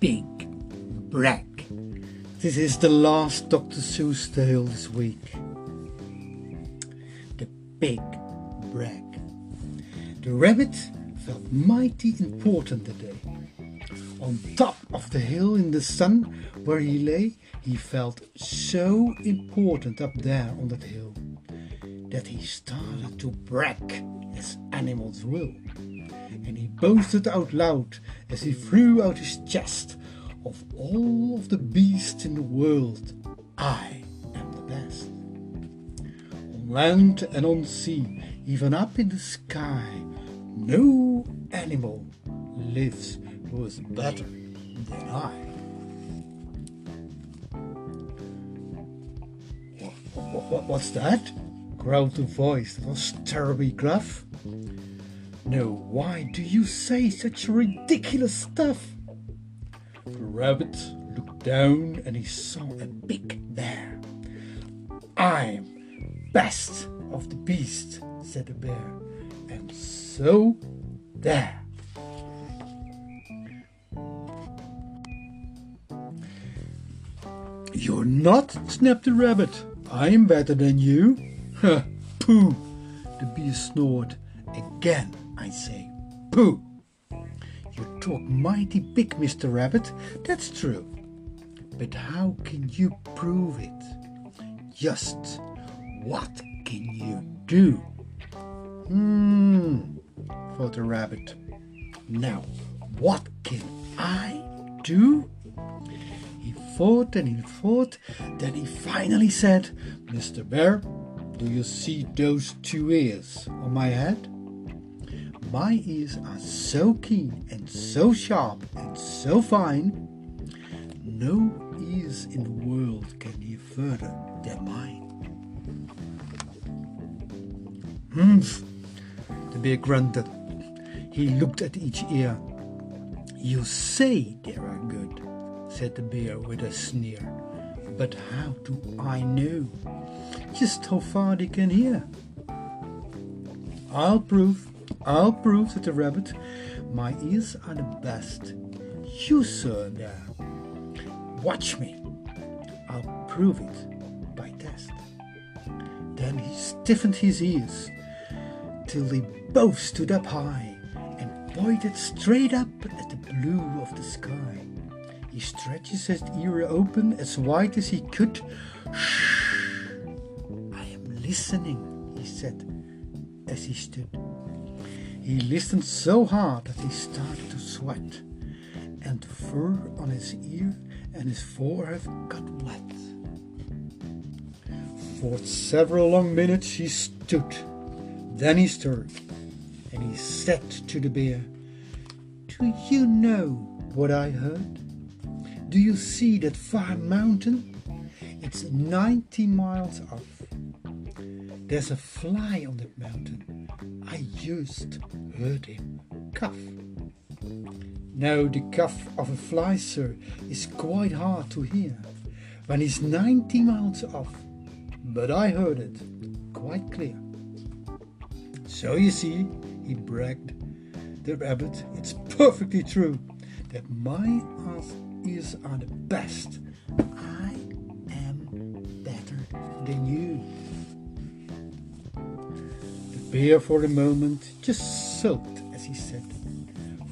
Big Brag. This is the last Dr. Seuss tale this week. The Big Brag. The rabbit felt mighty important today. On top of the hill in the sun where he lay, he felt so important up there on that hill that he started to brag as animals will. And he boasted out loud as he threw out his chest of all of the beasts in the world, I am the best. On land and on sea, even up in the sky, no animal lives who is better than I. What, what, what's that? growled a voice that was terribly gruff. No, why do you say such ridiculous stuff? The rabbit looked down and he saw a big bear. I'm best of the beast, said the bear, and so there. You're not, snapped the rabbit. I'm better than you. Pooh, the bee snored. Again, I say, pooh. You talk mighty big, Mr. Rabbit, that's true. But how can you prove it? Just what can you do? Hmm, thought the rabbit. Now, what can I do? He thought and he thought, then he finally said, Mr. Bear, do you see those two ears on my head? My ears are so keen and so sharp and so fine, no ears in the world can hear further than mine. Humph, the bear grunted. He looked at each ear. You say they are good, said the bear with a sneer. But how do I know? Just how far they can hear. I'll prove, I'll prove, said the rabbit. My ears are the best. You, sir, there. Watch me. I'll prove it by test. Then he stiffened his ears till they both stood up high and pointed straight up at the blue of the sky. He stretches his ear open as wide as he could. Shh! I am listening, he said as he stood. He listened so hard that he started to sweat, and the fur on his ear and his forehead got wet. For several long minutes he stood. Then he stirred, and he said to the bear, Do you know what I heard? Do you see that far mountain? It's 90 miles off. There's a fly on that mountain. I just heard him cough. Now, the cough of a fly, sir, is quite hard to hear when he's 90 miles off, but I heard it quite clear. So you see, he bragged, the rabbit, it's perfectly true that my ears are the best. I am better than you. Bear for a moment just sulked as he said,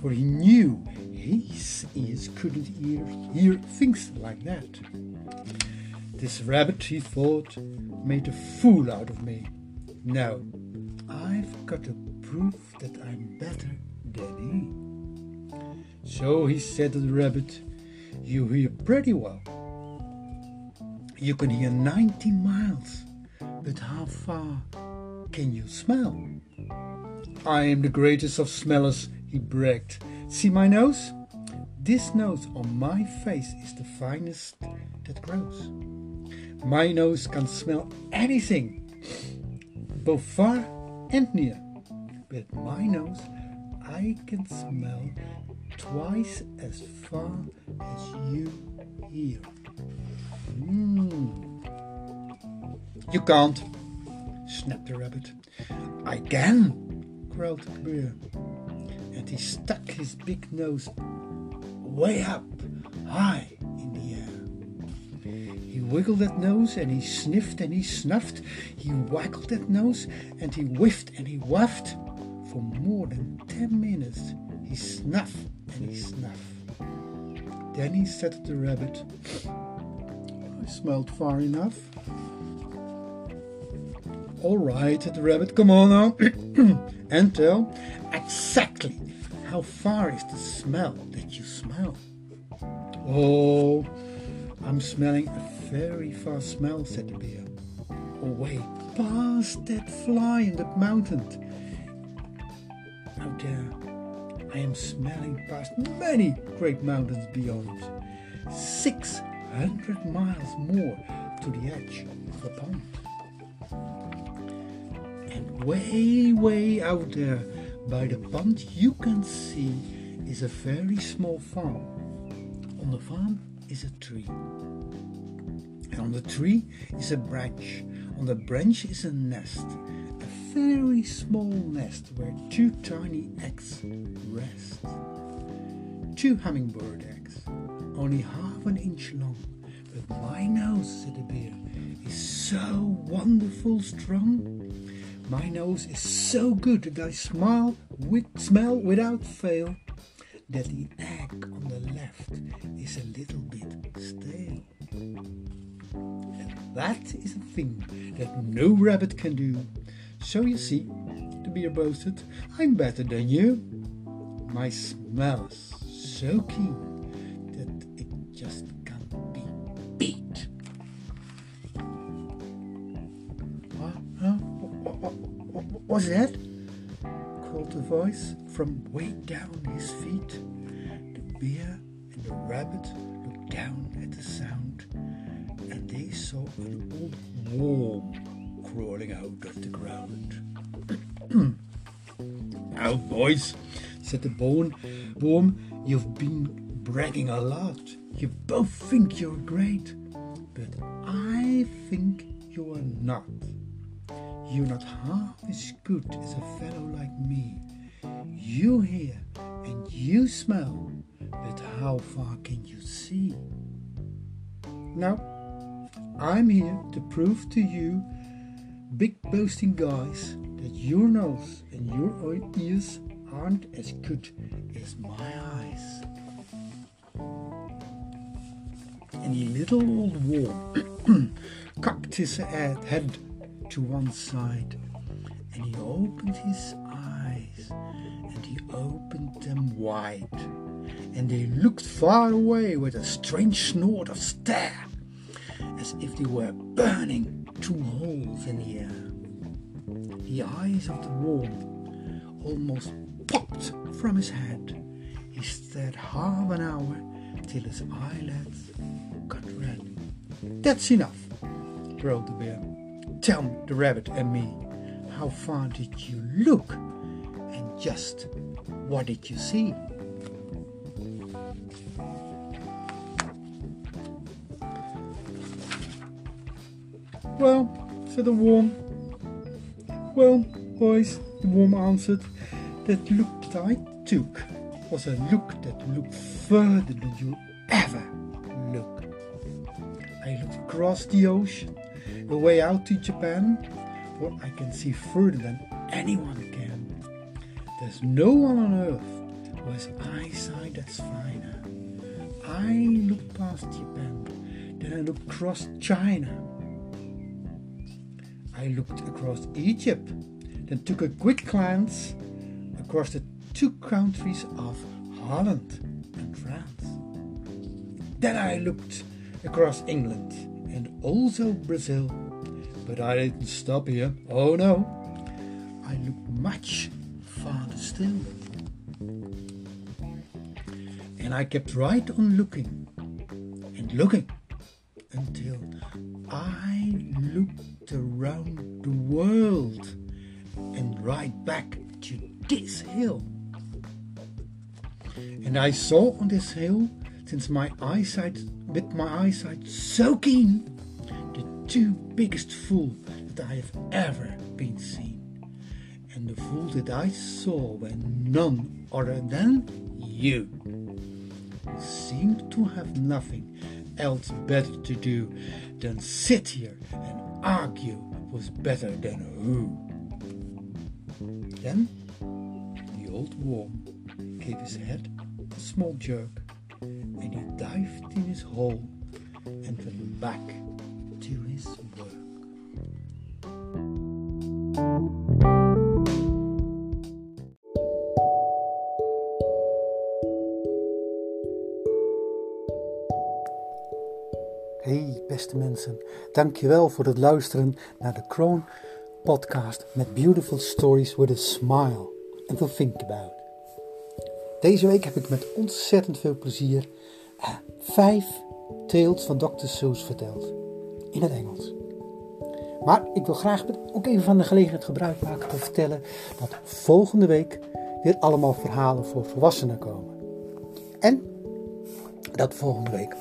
for he knew his ears couldn't hear, hear things like that. This rabbit, he thought, made a fool out of me. Now, I've got to prove that I'm better than he. So he said to the rabbit, You hear pretty well. You can hear 90 miles, but how far can you smell? I am the greatest of smellers, he bragged. See my nose? This nose on my face is the finest that grows. My nose can smell anything, both far and near. With my nose, I can smell twice as far as you hear. Mm. You can't, snapped the rabbit. I can, growled the bear, and he stuck his big nose way up high in the air. He wiggled that nose and he sniffed and he snuffed. He waggled that nose and he whiffed and he waffed. For more than ten minutes he snuffed and he snuffed. Then he said to the rabbit, I smelled far enough. All right, said the rabbit, come on now and tell exactly how far is the smell that you smell. Oh, I'm smelling a very far smell, said the bear. Oh, Away past that fly in the mountain. Out there, I am smelling past many great mountains beyond. Six hundred miles more to the edge of the pond. Way, way out there by the pond, you can see is a very small farm. On the farm is a tree. And on the tree is a branch. On the branch is a nest. A very small nest where two tiny eggs rest. Two hummingbird eggs, only half an inch long. But my nose, said the bear, is so wonderful strong. My nose is so good that I smile with smell without fail that the egg on the left is a little bit stale. And that is a thing that no rabbit can do. So you see, the bear boasted, I'm better than you. My smell is so keen What's that? called a voice from way down his feet. The bear and the rabbit looked down at the sound and they saw an old worm crawling out of the ground. now, boys, said the bone worm, you've been bragging a lot. You both think you're great, but I think you are not. You're not half as good as a fellow like me. You hear and you smell, but how far can you see? Now, I'm here to prove to you, big boasting guys, that your nose and your ears aren't as good as my eyes. And the little old worm cocked his head to one side and he opened his eyes and he opened them wide and they looked far away with a strange snort of stare as if they were burning two holes in the air. The eyes of the wolf almost popped from his head. He stared half an hour till his eyelids got red. That's enough, growled the bear. Tell the rabbit and me, how far did you look? And just what did you see? Well, said the worm. Well, boys, the worm answered, that look that I took was a look that looked further than you ever look. I looked across the ocean the way out to Japan, where I can see further than anyone can. There's no one on earth has eyesight that's finer. I look past Japan, then I look across China. I looked across Egypt, then took a quick glance across the two countries of Holland and France. Then I looked across England and also Brazil. But I didn't stop here. Oh no, I looked much farther still. And I kept right on looking and looking until I looked around the world and right back to this hill. And I saw on this hill, since my eyesight with my eyesight so keen, two biggest fools that I have ever been seen. And the fool that I saw were none other than you. seemed to have nothing else better to do than sit here and argue was better than who. Then the old worm gave his head a small jerk and he dived in his hole and went back to work. Hey beste mensen, dankjewel voor het luisteren naar de Kroon podcast met beautiful stories with a smile and to think about. Deze week heb ik met ontzettend veel plezier uh, vijf tales van Dr. Seuss verteld in het Engels. Maar ik wil graag ook even van de gelegenheid gebruik maken te vertellen dat volgende week weer allemaal verhalen voor volwassenen komen. En dat volgende week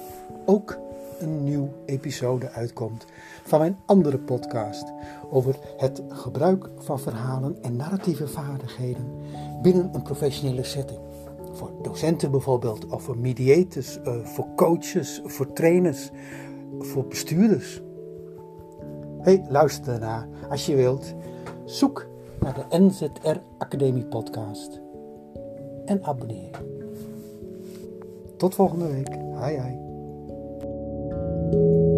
ook een nieuw episode uitkomt van mijn andere podcast over het gebruik van verhalen en narratieve vaardigheden binnen een professionele setting. Voor docenten bijvoorbeeld, of voor mediators, uh, voor coaches, voor trainers, voor bestuurders. Hey, luister daarna als je wilt. Zoek naar de NZR Academie podcast en abonneer. Tot volgende week. Thank you